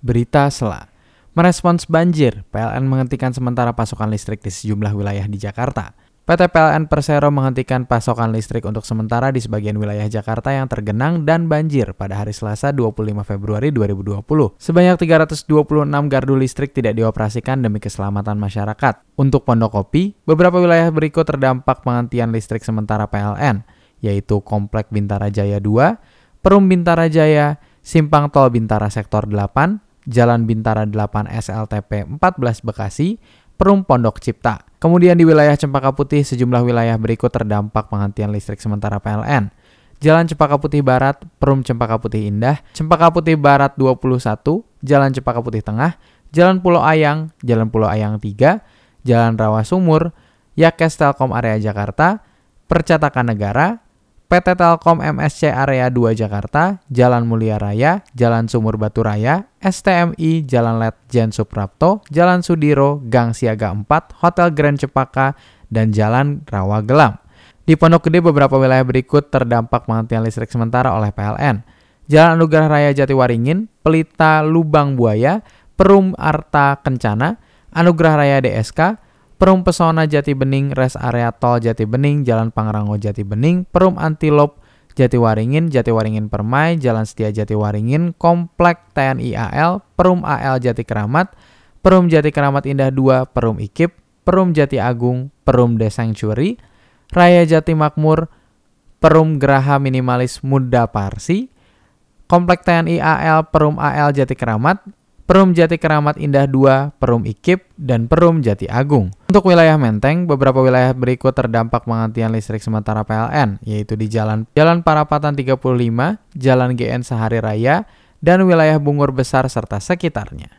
Berita Sela. Merespons banjir, PLN menghentikan sementara pasokan listrik di sejumlah wilayah di Jakarta. PT PLN Persero menghentikan pasokan listrik untuk sementara di sebagian wilayah Jakarta yang tergenang dan banjir pada hari Selasa 25 Februari 2020. Sebanyak 326 gardu listrik tidak dioperasikan demi keselamatan masyarakat. Untuk Pondok Kopi, beberapa wilayah berikut terdampak penghentian listrik sementara PLN, yaitu Komplek Bintara Jaya 2, Perum Bintara Jaya, Simpang Tol Bintara Sektor 8, Jalan Bintara 8 SLTP 14 Bekasi, Perum Pondok Cipta. Kemudian di wilayah Cempaka Putih, sejumlah wilayah berikut terdampak penghentian listrik sementara PLN. Jalan Cempaka Putih Barat, Perum Cempaka Putih Indah, Cempaka Putih Barat 21, Jalan Cempaka Putih Tengah, Jalan Pulau Ayang, Jalan Pulau Ayang 3, Jalan Rawa Sumur, Yakes Telkom Area Jakarta, Percetakan Negara, PT Telkom MSC Area 2 Jakarta, Jalan Mulia Raya, Jalan Sumur Batu Raya, STMI, Jalan Letjen Suprapto, Jalan Sudiro, Gang Siaga 4, Hotel Grand Cepaka, dan Jalan Rawa Gelam. Di Pondok Gede beberapa wilayah berikut terdampak penghentian listrik sementara oleh PLN. Jalan Anugerah Raya Jatiwaringin, Pelita Lubang Buaya, Perum Arta Kencana, Anugerah Raya DSK, Perum Pesona Jati Bening, Res Area Tol Jati Bening, Jalan Pangrango Jati Bening, Perum Antilop Jatiwaringin, Jatiwaringin Permai, Jalan Setia Jatiwaringin, Komplek TNI AL, Perum AL Jati Keramat, Perum Jati Keramat Indah 2, Perum Ikip, Perum Jati Agung, Perum Desanctuary, Raya Jati Makmur, Perum Geraha Minimalis Muda Parsi, Komplek TNI AL, Perum AL Jati Keramat, Perum Jati Keramat Indah 2, Perum Ikip, dan Perum Jati Agung. Untuk wilayah Menteng, beberapa wilayah berikut terdampak penghentian listrik sementara PLN, yaitu di Jalan Jalan Parapatan 35, Jalan GN Sehari Raya, dan wilayah Bungur Besar serta sekitarnya.